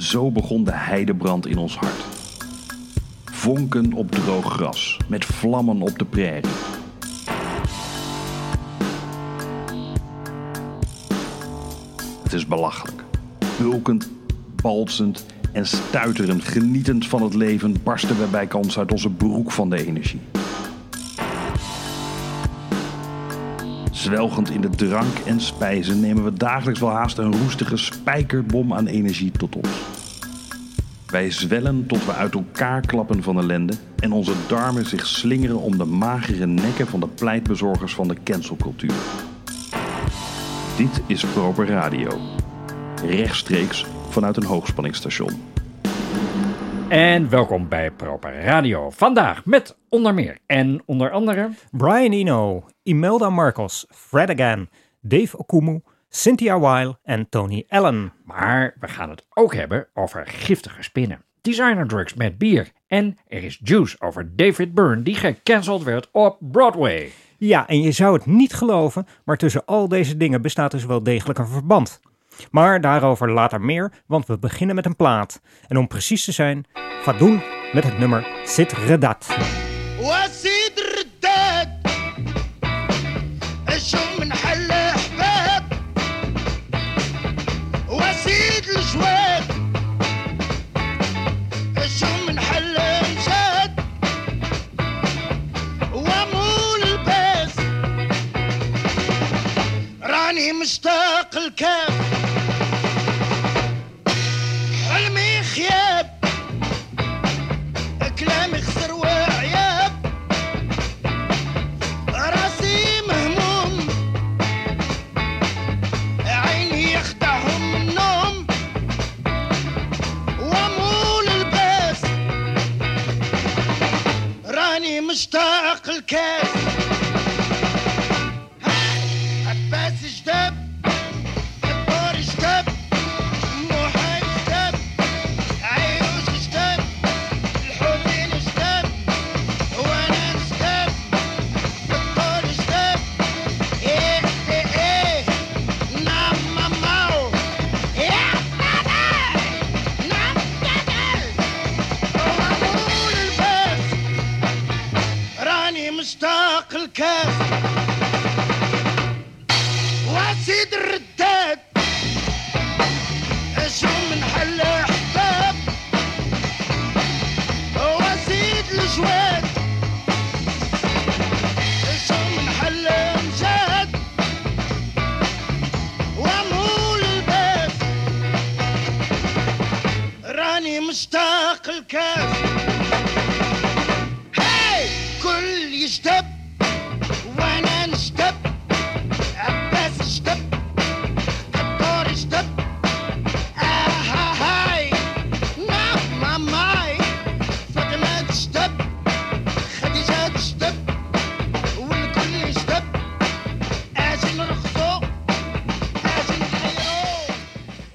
Zo begon de heidebrand in ons hart. Vonken op droog gras, met vlammen op de prairie. Het is belachelijk. Bulkend, balsend en stuiterend, genietend van het leven, barsten we bij kans uit onze broek van de energie. Zwelgend in de drank en spijzen nemen we dagelijks wel haast een roestige spijkerbom aan energie tot ons. Wij zwellen tot we uit elkaar klappen van ellende en onze darmen zich slingeren om de magere nekken van de pleitbezorgers van de cancelcultuur. Dit is Proper Radio. Rechtstreeks vanuit een hoogspanningsstation. En welkom bij Proper Radio. Vandaag met onder meer en onder andere Brian Eno, Imelda Marcos, Fred Again, Dave Okumu, Cynthia Weil en Tony Allen. Maar we gaan het ook hebben over giftige spinnen, designer drugs met bier en er is juice over David Byrne die gecanceld werd op Broadway. Ja, en je zou het niet geloven, maar tussen al deze dingen bestaat dus wel degelijk een verband. Maar daarover later meer, want we beginnen met een plaat. En om precies te zijn, Fadoul met het nummer Sit Redat. مشتاق الكاس هاي كل يجدب وانا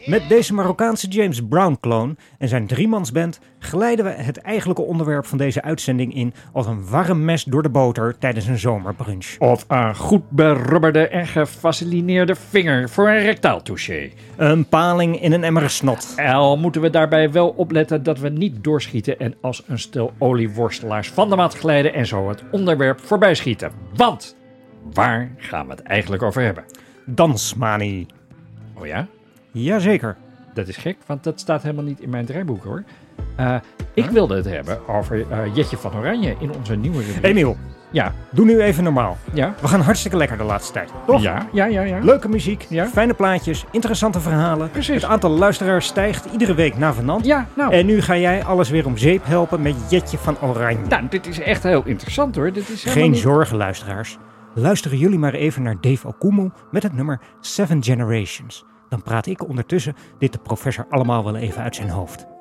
Met deze Marokkaanse James Brown-kloon en zijn driemansband glijden we het eigenlijke onderwerp van deze uitzending in als een warm mes door de boter tijdens een zomerbrunch. Of een goed berubberde en gefacilineerde vinger voor een rectaal touché. Een paling in een emmer snot. Al moeten we daarbij wel opletten dat we niet doorschieten en als een stel olieworstelaars van de maat glijden en zo het onderwerp voorbij schieten. Want waar gaan we het eigenlijk over hebben? Dansmanie. Oh ja? Jazeker. Dat is gek, want dat staat helemaal niet in mijn draaiboek hoor. Eh, ik wilde het hebben over eh, Jetje van Oranje in onze nieuwe rubriek. Emiel, Ja, doe nu even normaal. ja, We gaan hartstikke lekker de laatste tijd, toch? ja, ja, ja, ja. Leuke muziek, Ja. fijne plaatjes, interessante verhalen. Precies. Het aantal luisteraars stijgt iedere week na vanand. Ja, nou, En nu ga jij alles weer om zeep helpen met Jetje van Oranje. nou, dit is echt heel interessant hoor. Dit is Geen niet- zorgen, luisteraars. Luisteren jullie maar even naar Dave Okumu met het nummer Seven Generations. Dan praat ik ondertussen dit de professor allemaal wel even uit zijn hoofd.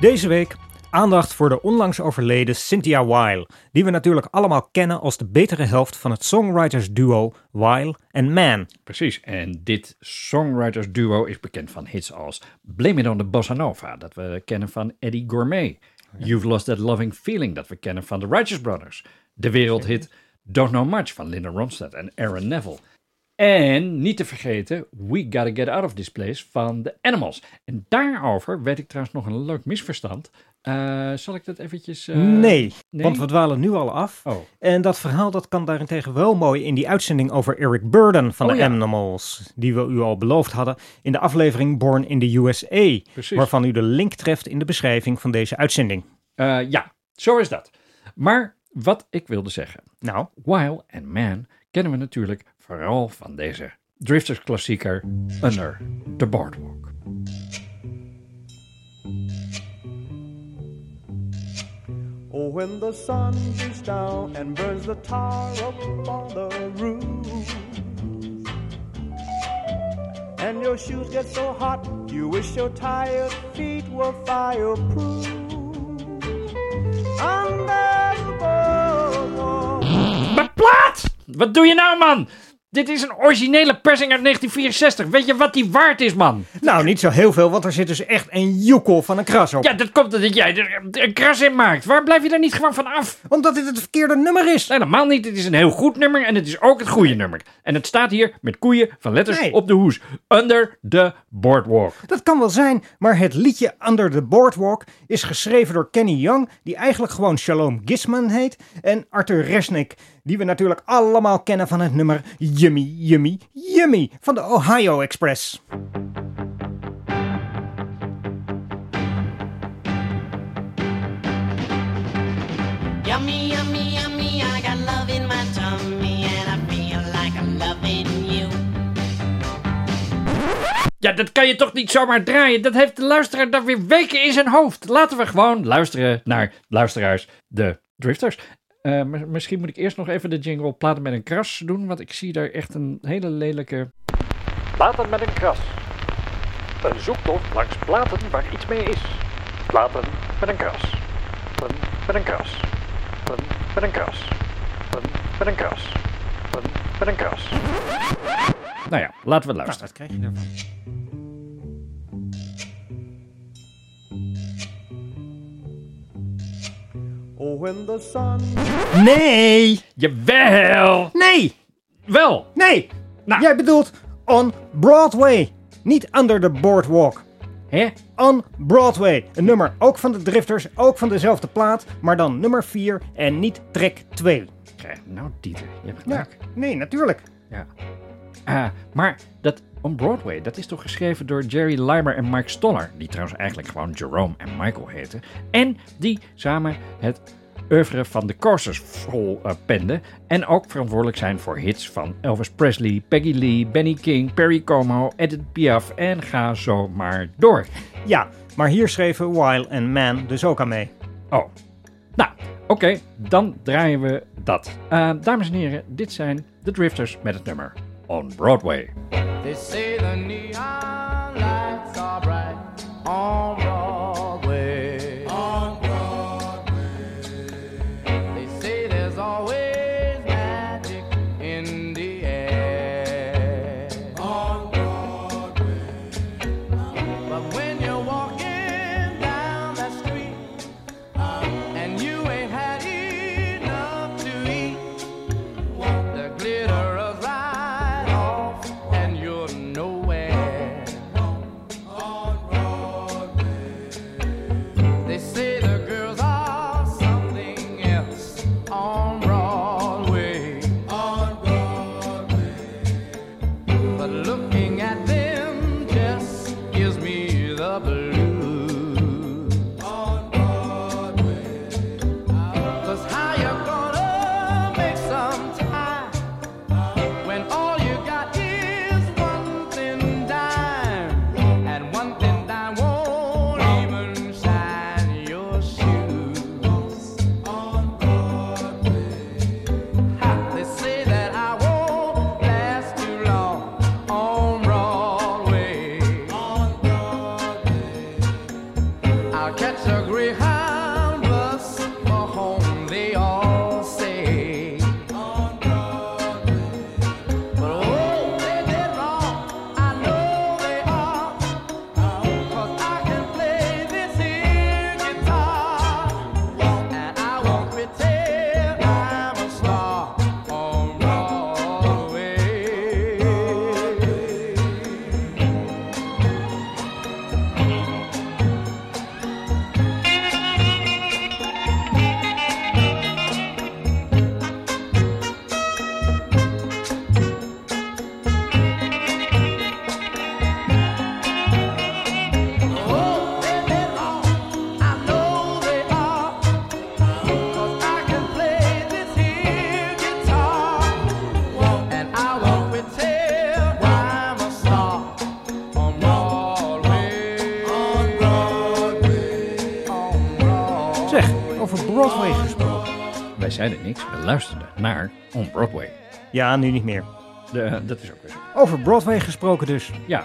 Deze week aandacht voor de onlangs overleden Cynthia Weil, die we natuurlijk allemaal kennen als de betere helft van het songwriters duo Weil en Man. Precies, en dit songwriters duo is bekend van hits als Blame It on the Bossa Nova, dat we kennen van Eddie Gourmet. You've Lost That Loving Feeling, dat we kennen van The Righteous Brothers. De wereldhit Don't Know Much van Linda Ronstadt en Aaron Neville. En niet te vergeten We Gotta Get Out of This Place van The Animals. En daarover weet ik trouwens nog een leuk misverstand. Eh, zal ik dat eventjes... eh, nee, nee? want we dwalen nu al af. Oh, En dat verhaal dat kan daarentegen wel mooi in die uitzending over Eric Burden van Oh de ja. Animals, die we u al beloofd hadden in de aflevering Born in the USA, precies. waarvan u de link treft in de beschrijving van deze uitzending. Eh, ja, zo is dat. Maar wat ik wilde zeggen. Nou, While and Man kennen we natuurlijk vooral van deze Drifters klassieker Under the Boardwalk. Oh, when the sun beats down and burns the tar up on the roof, and your shoes get so hot, you wish your tired feet were fireproof. Under the boardwalk. Maar plaats! Wat doe je nou, man? Dit is een originele persing uit 1964. Weet je wat die waard is, man? nou niet zo heel veel, want er zit dus echt een joekel van een kras op. Ja, dat komt omdat jij er een kras in maakt. Waar blijf je daar niet gewoon van af? Omdat dit het verkeerde nummer is. Helemaal niet. Het is een heel goed nummer en het is ook het goede nummer. En het staat hier met koeien van letters Nee. op de hoes. Under the Boardwalk. Dat kan wel zijn, maar het liedje Under the Boardwalk is geschreven door Kenny Young, die eigenlijk gewoon Shalom Gisman heet, en Arthur Resnick, die we natuurlijk allemaal kennen van het nummer Yummy Yummy Yummy van de Ohio Express. Yummy, yummy, yummy, I got love in my tummy and I feel like I'm loving you. Ja, dat kan je toch niet zomaar draaien? Dat heeft de luisteraar dan weer weken in zijn hoofd. Laten we gewoon luisteren naar luisteraars, de drifters. Eh, m- misschien moet ik eerst nog even de jingle platen met een kras doen, want ik zie daar echt een hele lelijke... Platen met een kras. Een zoektocht langs platen waar iets mee is. Platen met een kras. Platen met een kras. Platen met een kras. Platen met een kras. Platen met een kras. Nou ja, laten we Nou, luisteren. wat krijg je daarvan? Oh, when the sun Nee, Jawel! nee, Wel! nee. Nou. Jij bedoelt on Broadway, niet Under the Boardwalk. Hè? On Broadway. Een nummer ook van de Drifters, ook van dezelfde plaat, maar dan nummer 4 en niet track 2. Krijg nou, Dieter, je hebt Ja, gelijk. nee, natuurlijk. Ja. Ah, maar dat On Broadway, dat is toch geschreven door Jerry Limer en Mike Stoller, die trouwens eigenlijk gewoon Jerome en Michael heten. En die samen het oeuvre van de Coasters vol eh, penden en ook verantwoordelijk zijn voor hits van Elvis Presley, Peggy Lee, Benny King, Perry Como, Edith Piaf en ga zo maar door. Ja, maar hier schreven Weil en Man dus ook aan mee. Oh, nou, oké, dan draaien we dat. Eh, dames en heren, dit zijn de Drifters met het nummer On Broadway. They say the neon lights are bright on zeiden niks, we luisterden naar On Broadway. Ja, nu niet meer. De, dat is ook weer zo. Over Broadway gesproken dus. Ja,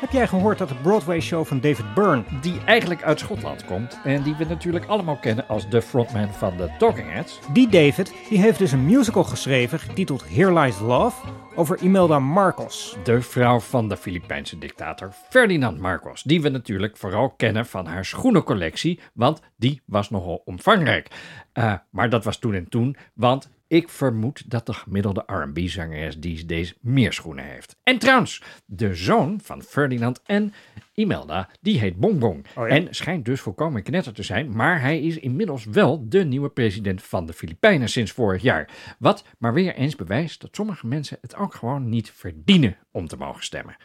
Heb jij gehoord dat de Broadway-show van David Byrne... die eigenlijk uit Schotland komt en die we natuurlijk allemaal kennen als de frontman van de Talking Heads. Die David, die heeft dus een musical geschreven getiteld Here Lies Love over Imelda Marcos. De vrouw van de Filipijnse dictator Ferdinand Marcos, die we natuurlijk vooral kennen van haar schoenencollectie, want die was nogal omvangrijk. Eh, maar dat was toen en toen, want ik vermoed dat de gemiddelde R&B-zangeres die deze meer schoenen heeft. En trouwens, de zoon van Ferdinand en Imelda, die heet Bongbong. Oh ja? En schijnt dus volkomen knetter te zijn, maar hij is inmiddels wel de nieuwe president van de Filipijnen sinds vorig jaar. Wat maar weer eens bewijst dat sommige mensen het ook gewoon niet verdienen om te mogen stemmen.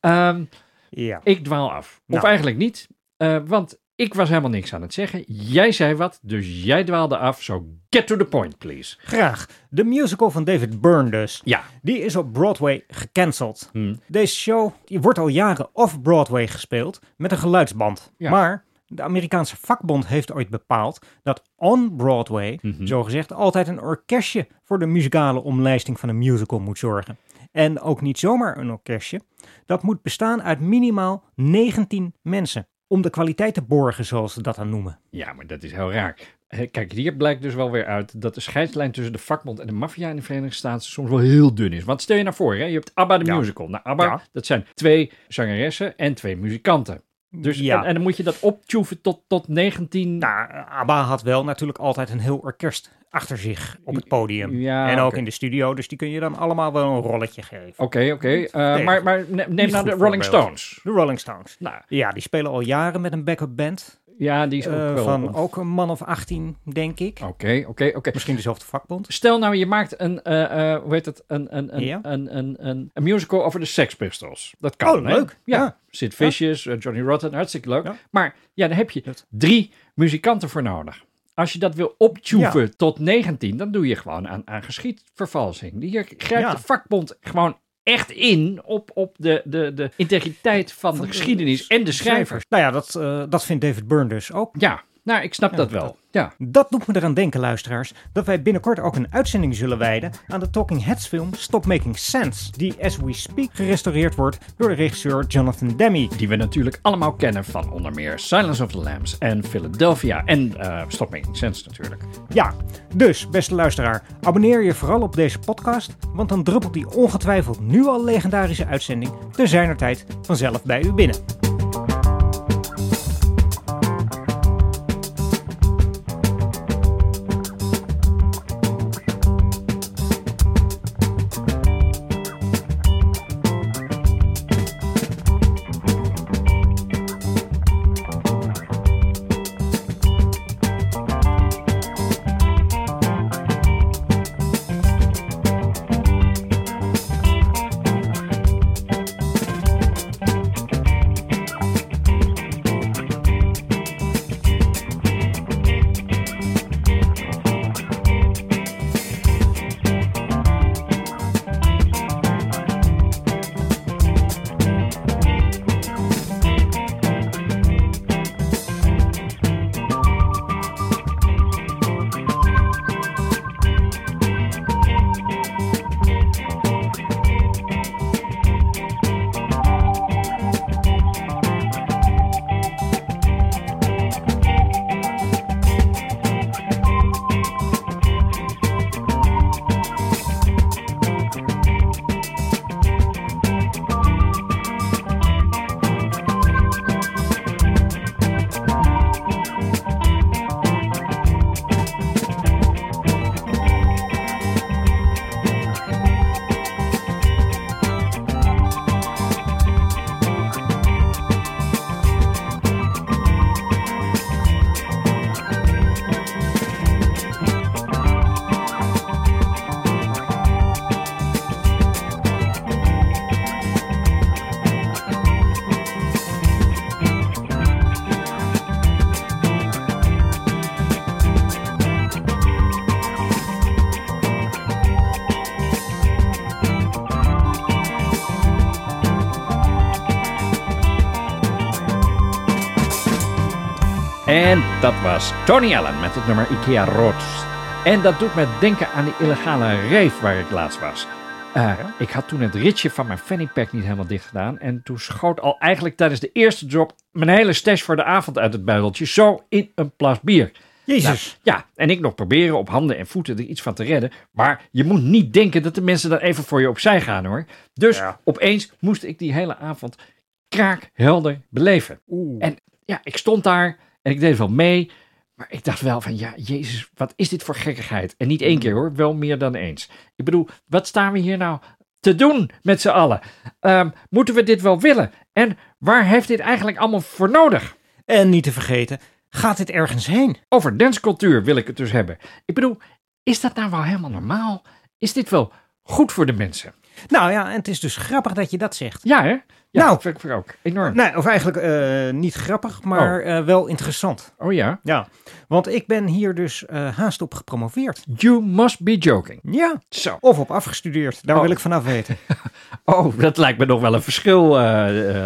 Ehm, Ja. ik dwaal af. Of Nou. eigenlijk niet, eh, want ik was helemaal niks aan het zeggen. Jij zei wat, dus jij dwaalde af. So get to the point, please. Graag. De musical van David Byrne dus. Ja. Die is op Broadway gecanceld. Hmm. Deze show die wordt al jaren off-Broadway gespeeld met een geluidsband. Ja. Maar de Amerikaanse vakbond heeft ooit bepaald dat on Broadway, Mhm. zogezegd, altijd een orkestje voor de muzikale omlijsting van een musical moet zorgen. En ook niet zomaar een orkestje. Dat moet bestaan uit minimaal 19 mensen. Om de kwaliteit te borgen, zoals ze dat dan noemen. Ja, maar dat is heel raar. Kijk, hier blijkt dus wel weer uit dat de scheidslijn tussen de vakbond en de maffia in de Verenigde Staten soms wel heel dun is. Want stel je nou voor, hè, je hebt ABBA de Ja. musical. Nou, ABBA, Ja. dat zijn twee zangeressen en twee muzikanten. Dus, Ja. en, en dan moet je dat optuven tot, tot 19... Nou, ABBA had wel natuurlijk altijd een heel orkest achter zich op het podium. Ja, en ook in de studio, dus die kun je dan allemaal wel een rolletje geven. Oké, oké. eh, maar, maar ne- neem nou de Rolling. Stones. De Rolling Stones. Nou, Ja, die spelen al jaren met een backup band. Ja, die is ook eh, wel... van ook een man of 18, denk ik. Oké, oké, oké. Misschien dezelfde vakbond. Stel nou, je maakt een, eh, eh, hoe heet het, een, een, een, een, een, een, een musical over de Sex Pistols. Dat kan, Oh, hè? leuk. Ja. Ja. Sid Vicious, Johnny Rotten, hartstikke leuk. Ja. Maar ja, dan heb je drie muzikanten voor nodig. Als je dat wil optuven Ja. tot 19, dan doe je gewoon aan, aan geschiedvervalsing. Hier grijpt de vakbond gewoon echt in op, op de, de, de integriteit van, de geschiedenis en de schrijvers. Nou ja, dat, eh, dat vindt David Byrne dus ook. Ja, nou, ik snap Ja, dat wel. Ja. Dat doet me eraan denken, luisteraars, dat wij binnenkort ook een uitzending zullen wijden aan de Talking Heads film Stop Making Sense, die as we speak gerestaureerd wordt door de regisseur Jonathan Demme. Die we natuurlijk allemaal kennen van onder meer Silence of the Lambs en Philadelphia. En eh Stop Making Sense natuurlijk. Ja, dus beste luisteraar, abonneer je vooral op deze podcast, want dan druppelt die ongetwijfeld nu al legendarische uitzending te zijner tijd vanzelf bij u binnen. En dat was Tony Allen met het nummer Ikea Rots. En dat doet me denken aan die illegale rave waar ik laatst was. Eh, Ik had toen het ritje van mijn fanny pack niet helemaal dicht gedaan. En toen schoot al eigenlijk tijdens de eerste drop mijn hele stash voor de avond uit het buideltje. Zo in een plas bier. Jezus. Nou, ja, en ik nog proberen op handen en voeten er iets van te redden. Maar je moet niet denken dat de mensen dan even voor je opzij gaan hoor. Dus Ja. opeens moest ik die hele avond kraakhelder beleven. En ja, ik stond daar en ik deed wel mee. Maar ik dacht wel van, ja, jezus, wat is dit voor gekkigheid? En niet één keer hoor, wel meer dan eens. Ik bedoel, wat staan we hier nou te doen met z'n allen? Ehm, moeten we dit wel willen? En waar heeft dit eigenlijk allemaal voor nodig? En niet te vergeten, gaat dit ergens heen? Over dancecultuur wil ik het dus hebben. Ik bedoel, is dat nou wel helemaal normaal? Is dit wel goed voor de mensen? Nou ja, en het is dus grappig dat je dat zegt. Ja, hè? Ja, Nou. vind ik ook. Enorm. Nee, of eigenlijk eh, niet grappig, maar eh, wel interessant. Oh ja? Ja, want ik ben hier dus eh, haast op gepromoveerd. You must be joking. Ja, Zo. of op afgestudeerd. Daar Oh. wil ik vanaf weten. Oh, dat lijkt me nog wel een verschil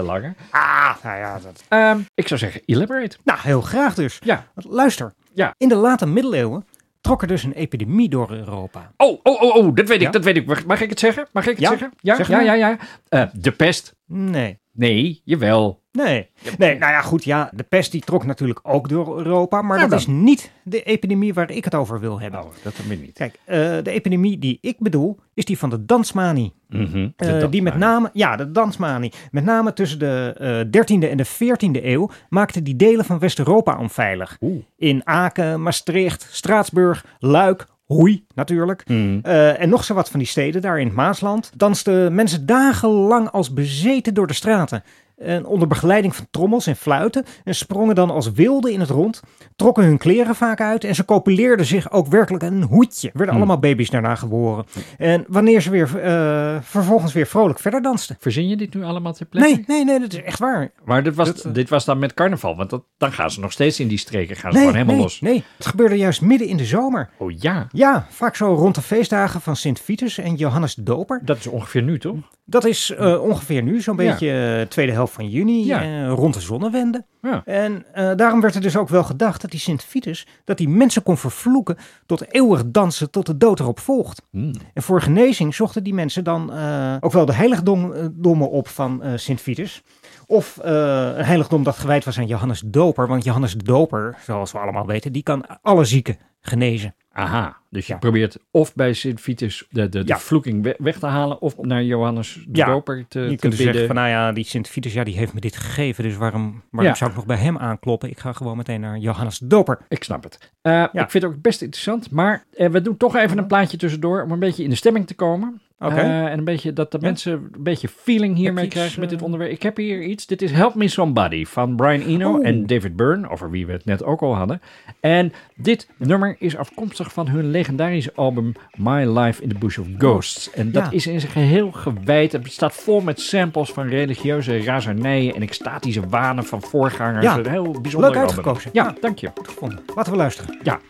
langer. Ah, nou ja, dat... Ehm, ik zou zeggen, elaborate. Nou, heel graag dus. Ja. Want luister, Ja. in de late middeleeuwen trok er dus een epidemie door Europa. Oh, oh, oh, oh, dat weet ik, Ja? dat weet ik. Mag- Mag ik het zeggen? Mag ik het Ja, zeggen? Ja, zeg ja, ja, ja. Eh, de pest. Nee. Nee, jawel. Nee. nee, nou ja, goed, ja, de pest die trok natuurlijk ook door Europa, maar Ja, dat dan. is niet de epidemie waar ik het over wil hebben. Oh, dat dan weer niet. Kijk, eh, de epidemie die ik bedoel, is die van de dansmanie. Mhm, de Eh, die met name, ja, de dansmanie. Met name tussen de eh 13e en de 14e eeuw maakte die delen van West-Europa onveilig. In Aken, Maastricht, Straatsburg, Luik, Hoei natuurlijk. Mhm. En nog zo wat van die steden daar in het Maasland. Dansten mensen dagenlang als bezeten door de straten. En onder begeleiding van trommels en fluiten. En sprongen dan als wilden in het rond. Trokken hun kleren vaak uit. En ze copuleerden zich ook werkelijk een hoedje. Er werden Hmm. allemaal baby's daarna geboren. En wanneer ze weer eh, vervolgens weer vrolijk verder dansten. Verzin je dit nu allemaal ter plekke? Nee, nee, nee, dat is echt waar. Maar dit was, Dat, eh, dit was dan met carnaval, want dat, dan gaan ze nog steeds in die streken. Gaan ze Nee, gewoon helemaal nee, los. nee, het gebeurde juist midden in de zomer. Oh ja, Ja, vaak zo rond de feestdagen van Sint Vitus en Johannes de Doper. dat is ongeveer nu toch? Dat is eh, ongeveer nu, zo'n Ja. beetje tweede helft van juni, Ja. eh, rond de zonnewende. Ja. En eh, daarom werd er dus ook wel gedacht dat die Sint Vitus, dat die mensen kon vervloeken tot eeuwig dansen tot de dood erop volgt. Hmm. En voor genezing zochten die mensen dan eh, ook wel de heiligdommen op van Sint Vitus. Of een heiligdom dat gewijd was aan Johannes Doper. Want Johannes de Doper, zoals we allemaal weten, die kan alle zieken genezen. Aha, dus je Ja. probeert of bij Sint Vitus de, de, de Ja. vloeking we- weg te halen, of naar Johannes de Ja, Doper te, Je kunt dus zeggen van, nou ja, die Sint Vitus, ja, die heeft me dit gegeven. Dus waarom, waarom zou ik nog bij hem aankloppen? Ik ga gewoon meteen naar Johannes de Doper. Ik snap het. Eh, Ik vind het ook best interessant, maar eh, we doen toch even een plaatje tussendoor om een beetje in de stemming te komen. Eh, en een beetje dat de mensen een beetje feeling hiermee krijgen met dit eh, onderwerp. Ik heb hier iets. Dit is Help Me Somebody van Brian Eno Oh. en David Byrne, over wie we het net ook al hadden. En dit nummer is afkomstig van hun legendarische album My Life in the Bush of Ghosts. En dat Ja. is in zijn geheel gewijd. Het staat vol met samples van religieuze razernijen en extatische wanen van voorgangers. Ja. Een heel bijzonder Leuk album. uitgekozen. Ja, dank je. Goed gevonden. Laten we luisteren. Ja.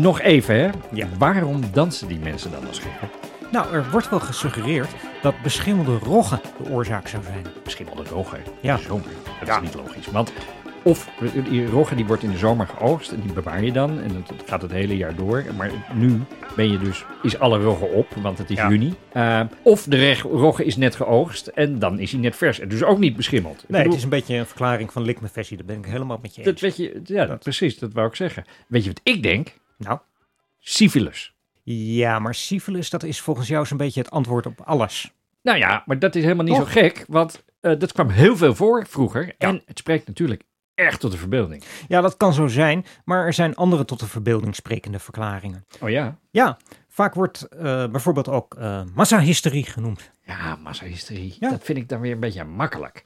Nog even, hè. Ja. Waarom dansen die mensen dan als gekken? Nou, er wordt wel gesuggereerd dat beschimmelde roggen de oorzaak zou zijn. Beschimmelde roggen Ja. in de zomer. Dat Ja. is niet logisch. Want of die roggen die wordt in de zomer geoogst en die bewaar je dan. En het gaat het hele jaar door. Maar nu ben je dus, is alle roggen op, want het is Ja. juni. Uh, of de roggen is net geoogst en dan is hij net vers. En dus ook niet beschimmeld. Nee, bedoel, het is een beetje een verklaring van likmefessie. Daar ben ik helemaal met je dat eens. weet je, ja, Dat- precies, dat wou ik zeggen. Weet je wat ik denk? Nou, Syphilis. ja, maar syphilis, dat is volgens jou zo'n beetje het antwoord op alles. Nou ja, maar dat is helemaal niet Toch? zo gek, want eh, dat kwam heel veel voor vroeger. En het spreekt natuurlijk echt tot de verbeelding. Ja, dat kan zo zijn, maar er zijn andere tot de verbeelding sprekende verklaringen. Oh ja? Ja, vaak wordt eh, bijvoorbeeld ook eh massahysterie genoemd. Ja, massahysterie. Ja. Dat vind ik dan weer een beetje makkelijk.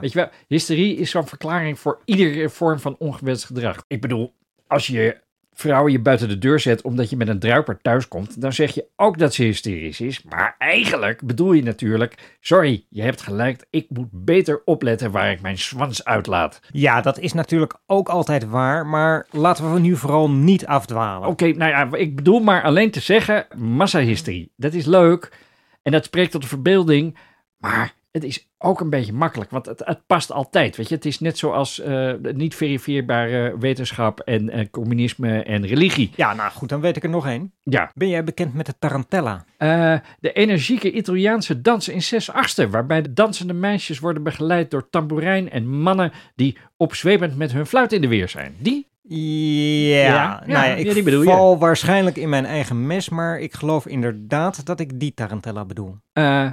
Weet je wel, hysterie is zo'n verklaring voor iedere vorm van ongewenst gedrag. Ik bedoel, als je vrouw je buiten de deur zet omdat je met een druiper thuiskomt, dan zeg je ook dat ze hysterisch is. Maar eigenlijk bedoel je natuurlijk, sorry, je hebt gelijk, ik moet beter opletten waar ik mijn zwans uitlaat. Ja, dat is natuurlijk ook altijd waar, maar laten we nu vooral niet afdwalen. Oké, nou ja, ik bedoel maar alleen te zeggen, massahysterie. Dat is leuk en dat spreekt tot de verbeelding, maar het is ook een beetje makkelijk, want het, het past altijd. Weet je, het is net zoals eh, niet verifieerbare wetenschap en eh, communisme en religie. Ja, nou goed, dan weet ik er nog één. Ja, Ben jij bekend met de tarantella? eh, de energieke Italiaanse dans in zes achtste, waarbij de dansende meisjes worden begeleid door tamboerijn en mannen die opzwepend met hun fluit in de weer zijn. Die? Ja, Ja, nou ja, ik die bedoel je. val waarschijnlijk in mijn eigen mes, maar ik geloof inderdaad dat ik die tarantella bedoel. Eh,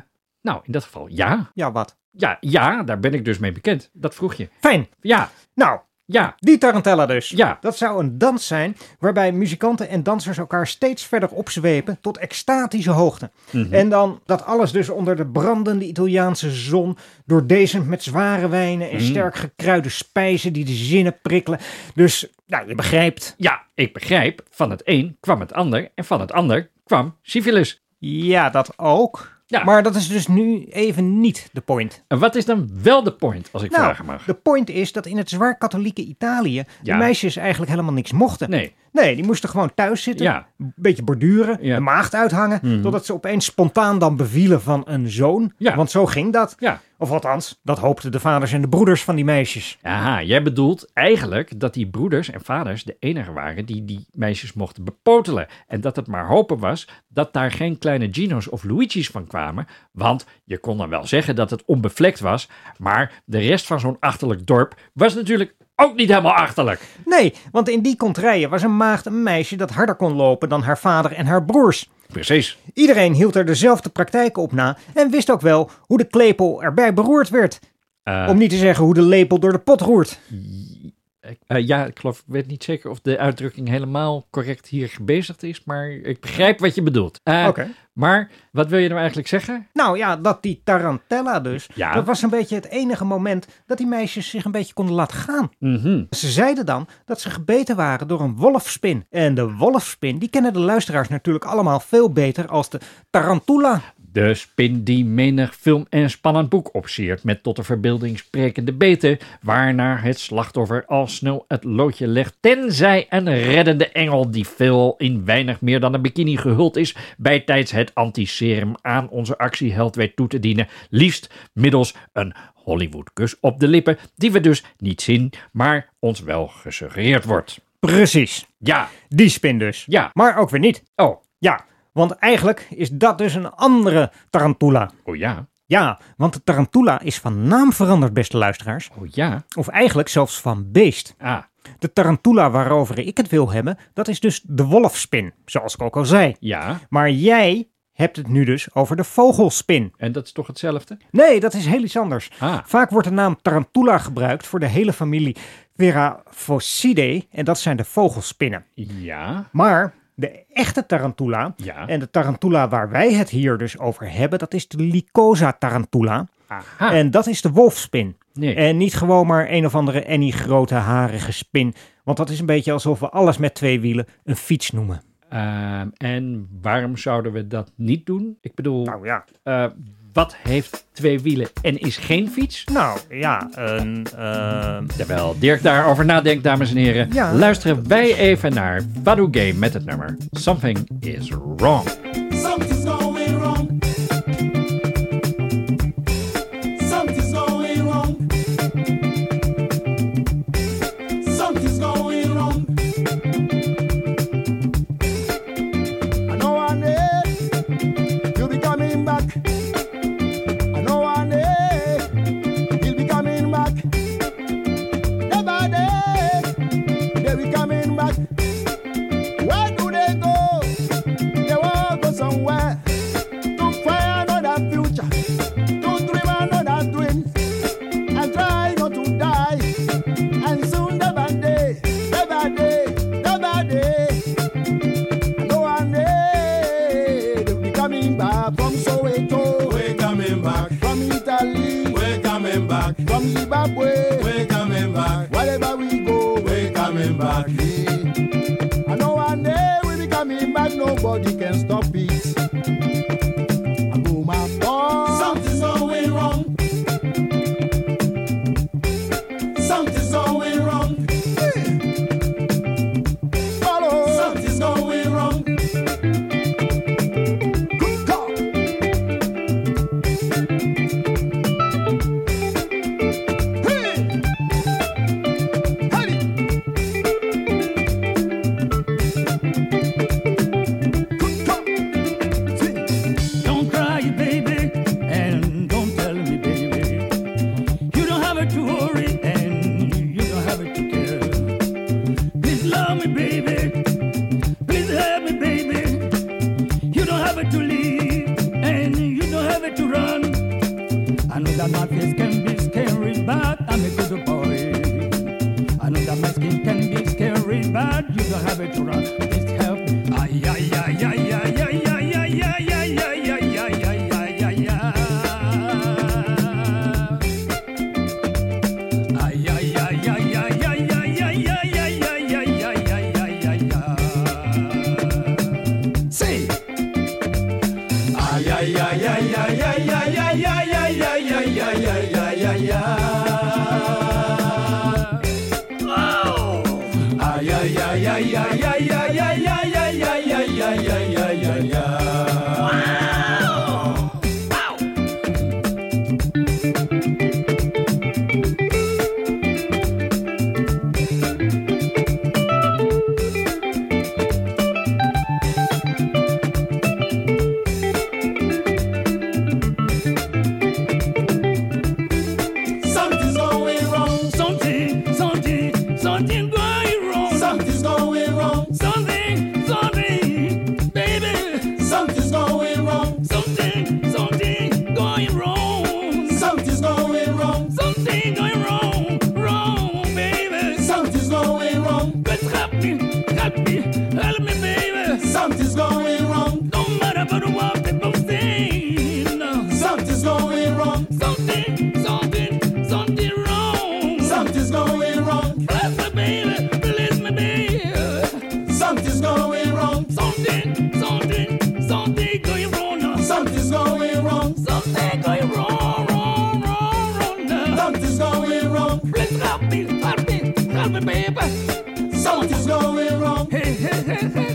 nou, in dat geval ja. Ja, wat? Ja, ja, daar ben ik dus mee bekend. Dat vroeg je. Fijn. Ja, Nou, ja, die tarantella dus. ja. Dat zou een dans zijn waarbij muzikanten en dansers elkaar steeds verder opzwepen tot extatische hoogte. Mhm. En dan dat alles dus onder de brandende Italiaanse zon, doordezend met zware wijnen en Mhm. sterk gekruide spijzen die de zinnen prikkelen. Dus, nou, je begrijpt. Ja, ik begrijp. Van het een kwam het ander en van het ander kwam syphilis. Ja, dat ook. Ja. Maar dat is dus nu even niet de point. En wat is dan wel de point, als ik Nou, vragen mag? de point is dat in het zwaar katholieke Italië de Ja. meisjes eigenlijk helemaal niks mochten. Nee, Nee, die moesten gewoon thuis zitten, Ja. een beetje borduren, Ja. de maagd uithangen, Mhm. totdat ze opeens spontaan dan bevielen van een zoon. Ja. Want zo ging dat. ja. Of althans, dat hoopten de vaders en de broeders van die meisjes. Aha, jij bedoelt eigenlijk dat die broeders en vaders de enige waren die die meisjes mochten bepotelen. En dat het maar hopen was dat daar geen kleine Gino's of Luigi's van kwamen. Want je kon dan wel zeggen dat het onbevlekt was. Maar de rest van zo'n achterlijk dorp was natuurlijk ook niet helemaal achterlijk. Nee, want in die kontrijen was een maagd een meisje dat harder kon lopen dan haar vader en haar broers. Precies. Iedereen hield er dezelfde praktijken op na en wist ook wel hoe de klepel erbij beroerd werd. Eh, Om niet te zeggen hoe de lepel door de pot roert. Eh, ja, ik geloof, ik weet niet zeker of de uitdrukking helemaal correct hier gebezigd is, maar ik begrijp wat je bedoelt. Eh, Oké. Maar wat wil je nou eigenlijk zeggen? Nou ja, dat die tarantella dus, Ja. dat was een beetje het enige moment dat die meisjes zich een beetje konden laten gaan. Mhm. Ze zeiden dan dat ze gebeten waren door een wolfspin. En de wolfspin, die kennen de luisteraars natuurlijk allemaal veel beter als de tarantula. De spin die menig film en spannend boek opseert met tot de verbeelding sprekende beten, waarna het slachtoffer al snel het loodje legt, tenzij een reddende engel die veel in weinig meer dan een bikini gehuld is, bijtijds het antiserum aan onze actieheld weet toe te dienen, liefst middels een Hollywood-kus op de lippen, die we dus niet zien, maar ons wel gesuggereerd wordt. Precies, Ja, die spin dus. ja, Maar ook weer niet. oh, Ja, want eigenlijk is dat dus een andere tarantula. oh ja, Ja, want de tarantula is van naam veranderd, beste luisteraars. oh ja, Of eigenlijk zelfs van beest. ah, De tarantula waarover ik het wil hebben, dat is dus de wolfspin, zoals ik ook al zei. ja, Maar jij hebt het nu dus over de vogelspin. en dat is toch hetzelfde? Nee, dat is heel iets anders. Ah, Vaak wordt de naam tarantula gebruikt voor de hele familie Veraphosidae en dat zijn de vogelspinnen. ja, Maar de echte tarantula. En de tarantula waar wij het hier dus over hebben, dat is de Lycosa tarantula. En dat is de wolfspin. Nee. En niet gewoon maar een of andere enige grote harige spin. Want dat is een beetje alsof we alles met twee wielen een fiets noemen. Ehm, en waarom zouden we dat niet doen? Ik bedoel, nou ja. Eh, wat heeft twee wielen en is geen fiets? Nou ja, een. Ehm, Terwijl Dirk daarover nadenkt, dames en heren, luisteren wij even naar Badu Game met het nummer Something is Wrong. Zimbabwe. something's going wrong. Hey, hey, hey,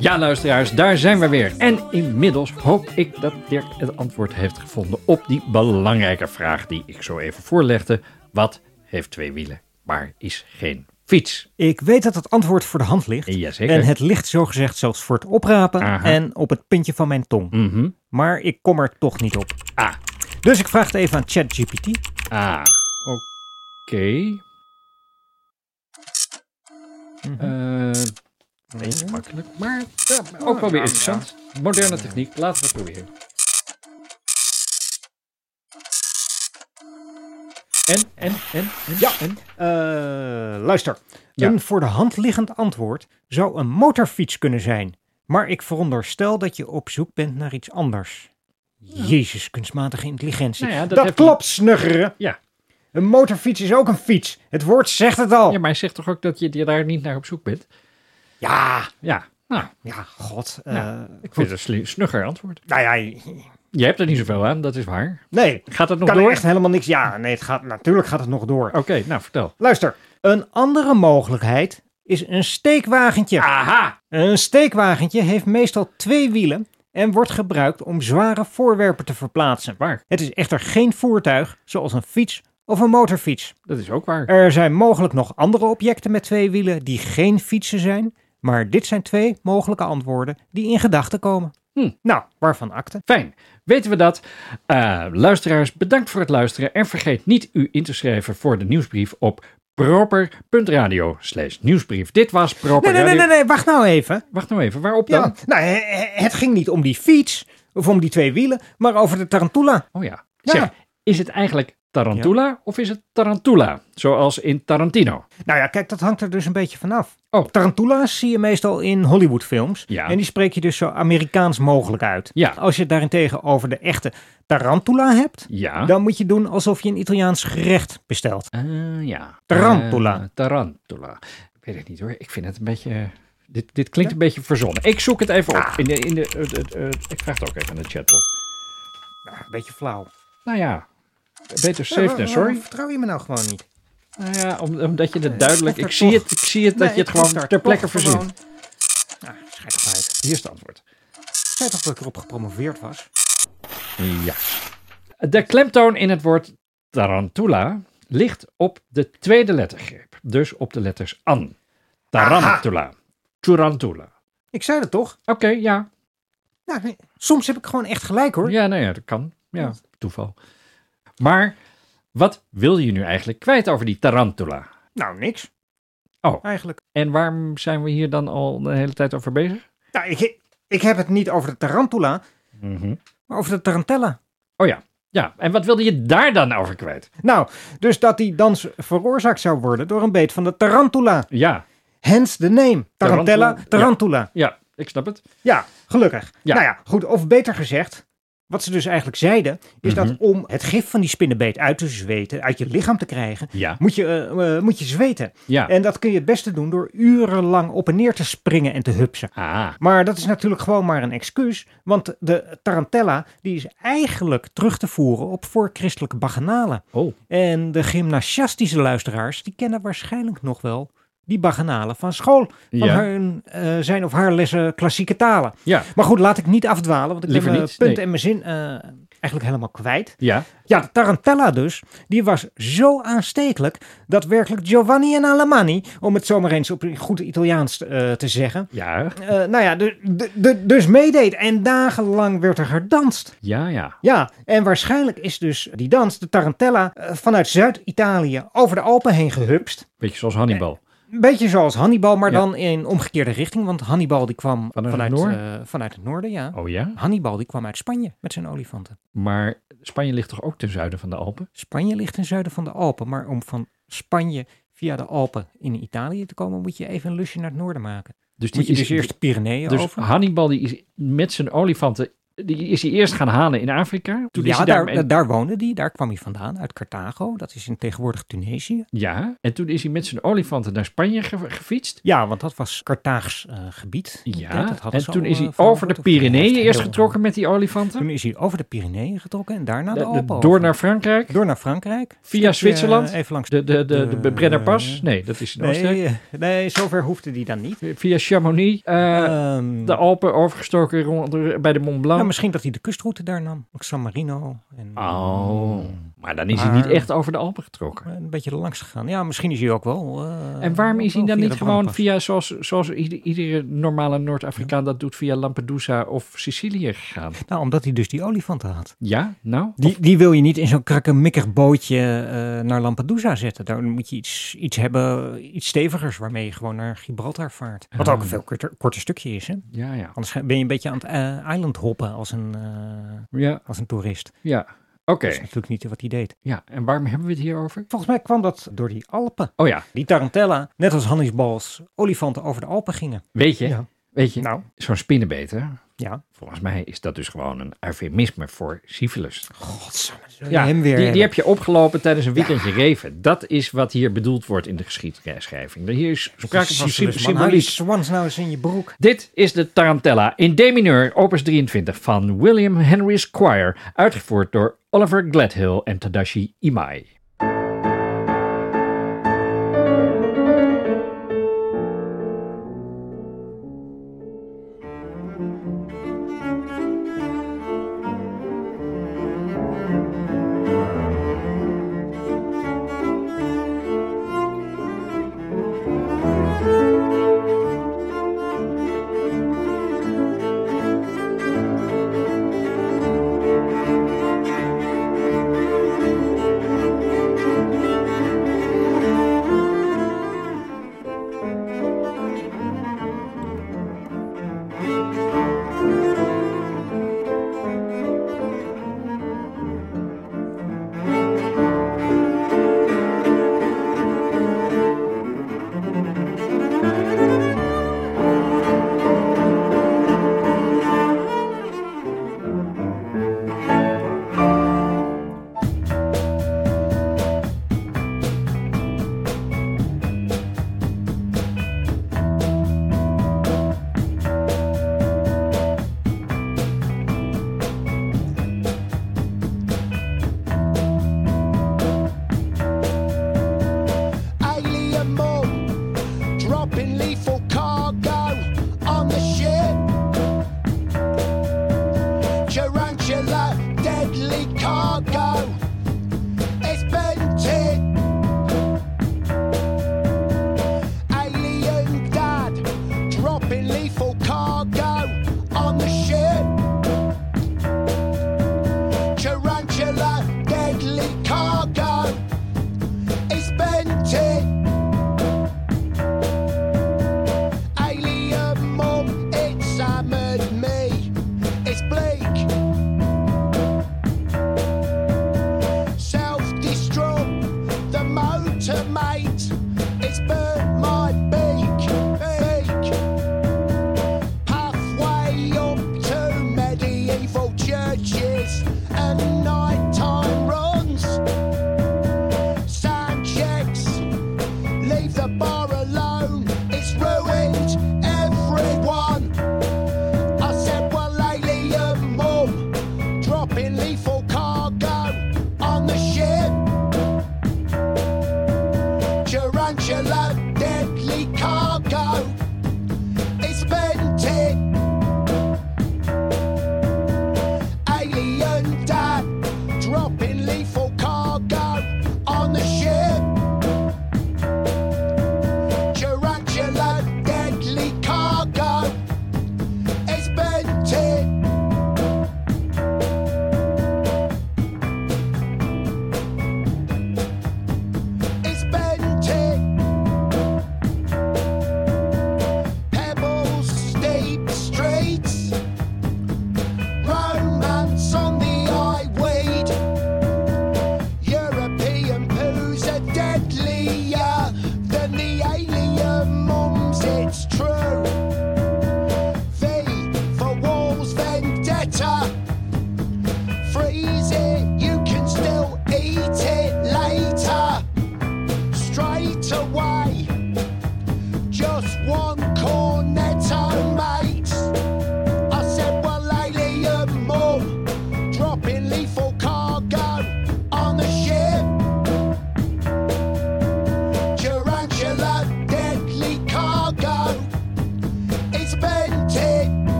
Ja, luisteraars, daar zijn we weer. En inmiddels hoop ik dat Dirk het antwoord heeft gevonden op die belangrijke vraag die ik zo even voorlegde. Wat heeft twee wielen, maar is geen fiets? Ik weet dat het antwoord voor de hand ligt. En het ligt zogezegd zelfs voor het oprapen en op het puntje van mijn tong. Mhm. Maar ik kom er toch niet op. Ah, dus ik vraag het even aan ChatGPT. Ah, oké. Mhm. Eh, okay. Makkelijk, maar ja, ook wel weer interessant. Moderne techniek, laten we het proberen. En, en, en, en, ja. en. Eh, luister, een voor de hand liggend antwoord zou een motorfiets kunnen zijn. Maar ik veronderstel dat je op zoek bent naar iets anders. Jezus, kunstmatige intelligentie. Nou dat, klopt, snuggeren. Ja. Een motorfiets is ook een fiets. Het woord zegt het al. Ja, maar hij zegt toch ook dat je daar niet naar op zoek bent? Ja. Ja, nou. Ja, god. Nou, eh, ik vind het een snugger antwoord. Nou ja, je, hebt er niet zoveel aan, dat is waar. Nee. Gaat het nog door? Kan echt helemaal niks. Ja, nee, het gaat, natuurlijk gaat het nog door. Oké, nou vertel. Luister, een andere mogelijkheid is een steekwagentje. Aha. Een steekwagentje heeft meestal twee wielen en wordt gebruikt om zware voorwerpen te verplaatsen. Waar? Het is echter geen voertuig zoals een fiets of een motorfiets. Dat is ook waar. Er zijn mogelijk nog andere objecten met twee wielen die geen fietsen zijn, maar dit zijn twee mogelijke antwoorden die in gedachten komen. Hm. Nou, waarvan akte? Fijn, weten we dat. Eh, luisteraars, bedankt voor het luisteren. En vergeet niet u in te schrijven voor de nieuwsbrief op proper.radio slash nieuwsbrief. Dit was Proper Nee, nee, nee, nee, wacht nou even. Wacht nou even, waarop dan? Nou, he- he- het ging niet om die fiets of om die twee wielen, maar over de tarantula. Oh ja. Ja. Zeg, is het eigenlijk Tarantula of is het Tarantula? Zoals in Tarantino. Nou ja, kijk, dat hangt er dus een beetje vanaf. Oh. Tarantula's zie je meestal in Hollywoodfilms. Ja. En die spreek je dus zo Amerikaans mogelijk uit. Ja. Als je het daarentegen over de echte tarantula hebt, Ja. dan moet je doen alsof je een Italiaans gerecht bestelt. Eh, ja. Tarantula. Eh, tarantula. Ik weet het niet hoor. Ik vind het een beetje... Dit, dit klinkt een beetje verzonnen. Ik zoek het even op. In de, in de, eh, eh, eh, ik vraag het ook even aan de chatbot. Nou, een beetje flauw. Nou ja, beter safe than sorry. Vertrouw je me nou gewoon niet? Nou ja, om- omdat je het duidelijk... of er Ik zie het, ik zie het dat Nee, je het gewoon ter plekke verzint. gewoon- Nou, schijt toch uit. Hier is het antwoord. Ik zei toch dat ik erop gepromoveerd was? Ja. De klemtoon in het woord tarantula ligt op de tweede lettergreep. Dus op de letters an. Tarantula. Tarantula. Ik zei het toch? Oké, ja. Nou, nee, soms heb ik gewoon echt gelijk hoor. Ja, nou ja, dat kan. Ja, toeval. Maar wat wil je nu eigenlijk kwijt over die tarantula? Nou, niks. Oh. Eigenlijk. En waarom zijn we hier dan al de hele tijd over bezig? Nou, ik, ik heb het niet over de tarantula, maar over de tarantella. Oh ja. Ja, en wat wilde je daar dan over kwijt? Nou, dus dat die dans veroorzaakt zou worden door een beet van de tarantula. Ja, Hence de name. Tarantella, Tarantula, tarantula. ja, ik snap het. Ja, gelukkig. Ja. Nou ja, goed. Of beter gezegd, wat ze dus eigenlijk zeiden, is Mhm. dat om het gif van die spinnenbeet uit te zweten, uit je lichaam te krijgen, Ja. moet je, eh, eh, moet je zweten. Ja. En dat kun je het beste doen door urenlang op en neer te springen en te hupsen. Ah, Maar dat is natuurlijk gewoon maar een excuus, want de tarantella die is eigenlijk terug te voeren op voorchristelijke bacchanalen. oh. En de gymnasiastische luisteraars, die kennen waarschijnlijk nog wel die bacchanalen van school. Van Ja. hun, eh, zijn of haar lessen klassieke talen. Ja. Maar goed, laat ik niet afdwalen, want ik Liever mijn niet, punt nee. en mijn zin eh, eigenlijk helemaal kwijt. Ja. Ja, de tarantella dus, die was zo aanstekelijk dat werkelijk Giovanni en Alemanni, om het zomaar eens op goed Italiaans eh, te zeggen, Ja. eh, nou ja, de, de, de- dus meedeed. En dagenlang werd er gedanst. Ja, ja. Ja, en waarschijnlijk is dus die dans, de tarantella, eh, vanuit Zuid-Italië over de Alpen heen gehupst. Beetje zoals Hannibal. Een beetje zoals Hannibal, maar Ja. dan in omgekeerde richting. Want Hannibal die kwam Vanuit vanuit, het eh, vanuit het noorden, ja. Oh ja? Hannibal die kwam uit Spanje met zijn olifanten. Maar Spanje ligt toch ook ten zuiden van de Alpen? Spanje ligt ten zuiden van de Alpen, maar om van Spanje via de Alpen in Italië te komen, moet je even een lusje naar het noorden maken. Dus Moet je dus eerst de Pyreneeën Dus over. Hannibal die is met zijn olifanten, die is hij eerst gaan halen in Afrika. Toen is ja, hij daar, daar, daar, woonde die, daar kwam hij vandaan, uit Carthago. Dat is in tegenwoordig Tunesië. Ja, en toen is hij met zijn olifanten naar Spanje ge- gefietst. Ja, want dat was Carthaags eh, gebied. Ja, Ja, dat hadden en toen al, is hij eh, over de hij Pyreneeën eerst heel- getrokken met die olifanten. Toen is hij over de Pyreneeën getrokken en daarna de, De- door over. naar Frankrijk, door naar Frankrijk. via Stukje, Zwitserland, eh, even langs de, de, de, de, de- Brennerpas. Nee, dat is in Oostenrijk. Nee, eh, nee, zover hoefde die dan niet. Via Chamonix, eh, Ehm, de Alpen overgestoken rond, bij de Mont Blanc. Misschien dat hij de kustroute daar nam. Ook San Marino. En, Oh, maar dan is hij niet echt over de Alpen getrokken. Een beetje langs gegaan. Ja, misschien is hij ook wel. eh, En waarom is hij dan niet gewoon via, zoals, zoals ieder- iedere normale Noord-Afrikaan dat doet, via Lampedusa of Sicilië gegaan? Nou, omdat hij dus die olifanten had. Ja, nou? Die, die wil je niet in zo'n krakkemikkig bootje eh, naar Lampedusa zetten. Daar moet je iets, iets hebben, iets stevigers waarmee je gewoon naar Gibraltar vaart. Wat Ah. ook een veel korter, korter stukje is. Hè? Ja, ja. Anders ben je een beetje aan het eh, island hoppen als een, Ja, als een toerist. ja. Oké. Dat is natuurlijk niet wat hij deed. Ja, en waarom hebben we het hier over? Volgens mij kwam dat door die Alpen. Oh ja, Die Tarantella, net als Hannibals olifanten over de Alpen gingen. weet je, Ja. weet je, Nou, zo'n spinnenbeet, hè? Ja. Volgens mij is dat dus gewoon een eufemisme voor syfilis. Godsamme. Ja, hem weer die, heb je opgelopen tijdens een weekendje reven. Dat is wat hier bedoeld wordt in de geschiedschrijving. Hier is sprake van symboliek. swans nou eens in je broek. Dit is de Tarantella in D mineur, opus 23 van William Henry Squire, uitgevoerd door Oliver Gladhill and Tadashi Imai. Deadly cargo.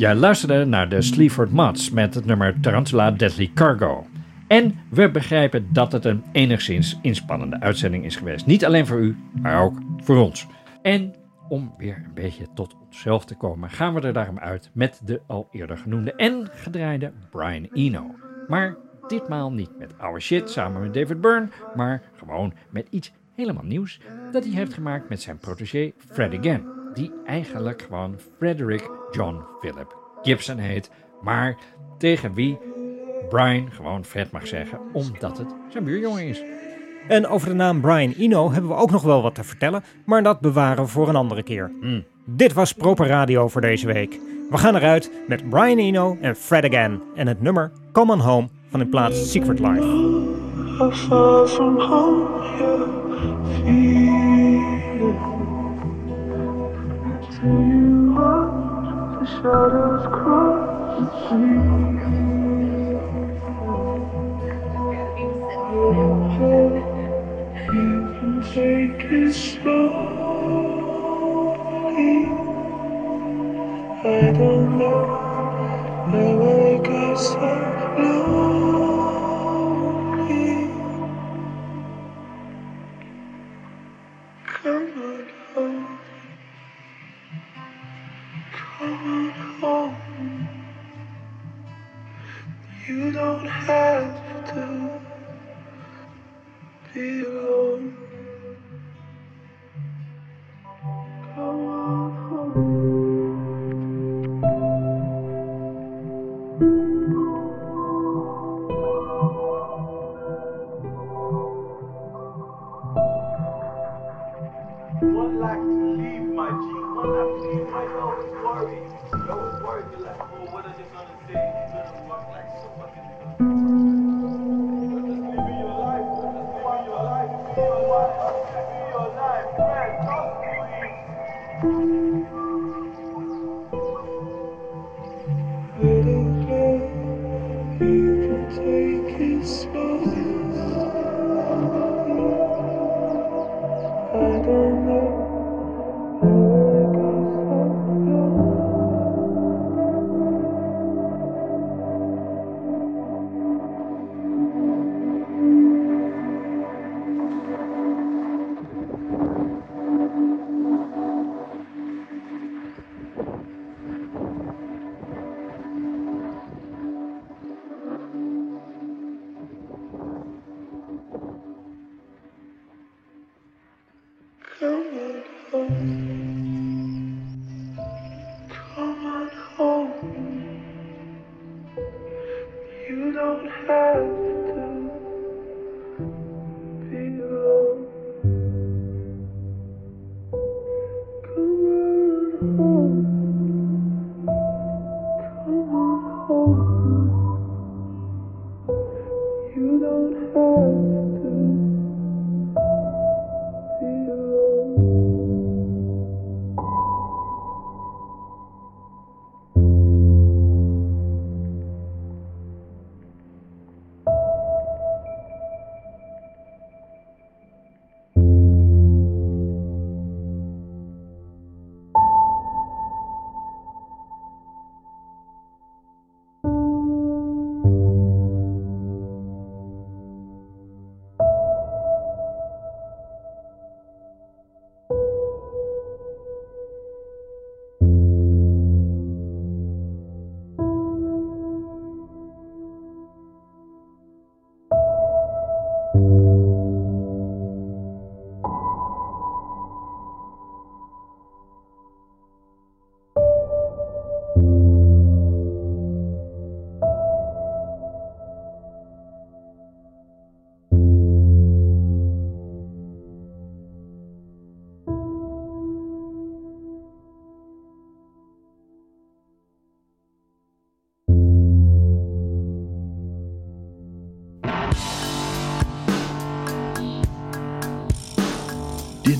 Jij luisterde naar de Sleaford Mods met het nummer Tarantula Deadly Cargo. En we begrijpen dat het een enigszins inspannende uitzending is geweest. Niet alleen voor u, maar ook voor ons. En om weer een beetje tot onszelf te komen, gaan we er daarom uit met de al eerder genoemde en gedraaide Brian Eno. Maar ditmaal niet met oude shit samen met David Byrne, maar gewoon met iets helemaal nieuws dat hij heeft gemaakt met zijn protégé Fred Again. die eigenlijk gewoon Frederick John Philip Gibson heet, maar tegen wie Brian gewoon Fred mag zeggen, omdat het zijn buurjongen is. En over de naam Brian Eno hebben we ook nog wel wat te vertellen, maar dat bewaren we voor een andere keer. Hmm. Dit was Proper Radio voor deze week. We gaan eruit met Brian Eno en Fred Again en het nummer Come On Home van in plaats Secret Life. Shadows cross the sea. You can take it slowly. I don't know how I got so Don't worry, your last fool, what are you gonna say? You're gonna walk like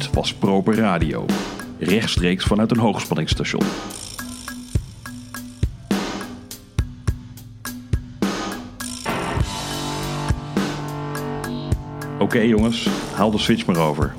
Was Proper Radio. Rechtstreeks vanuit een hoogspanningsstation. Oké jongens, haal de switch maar over.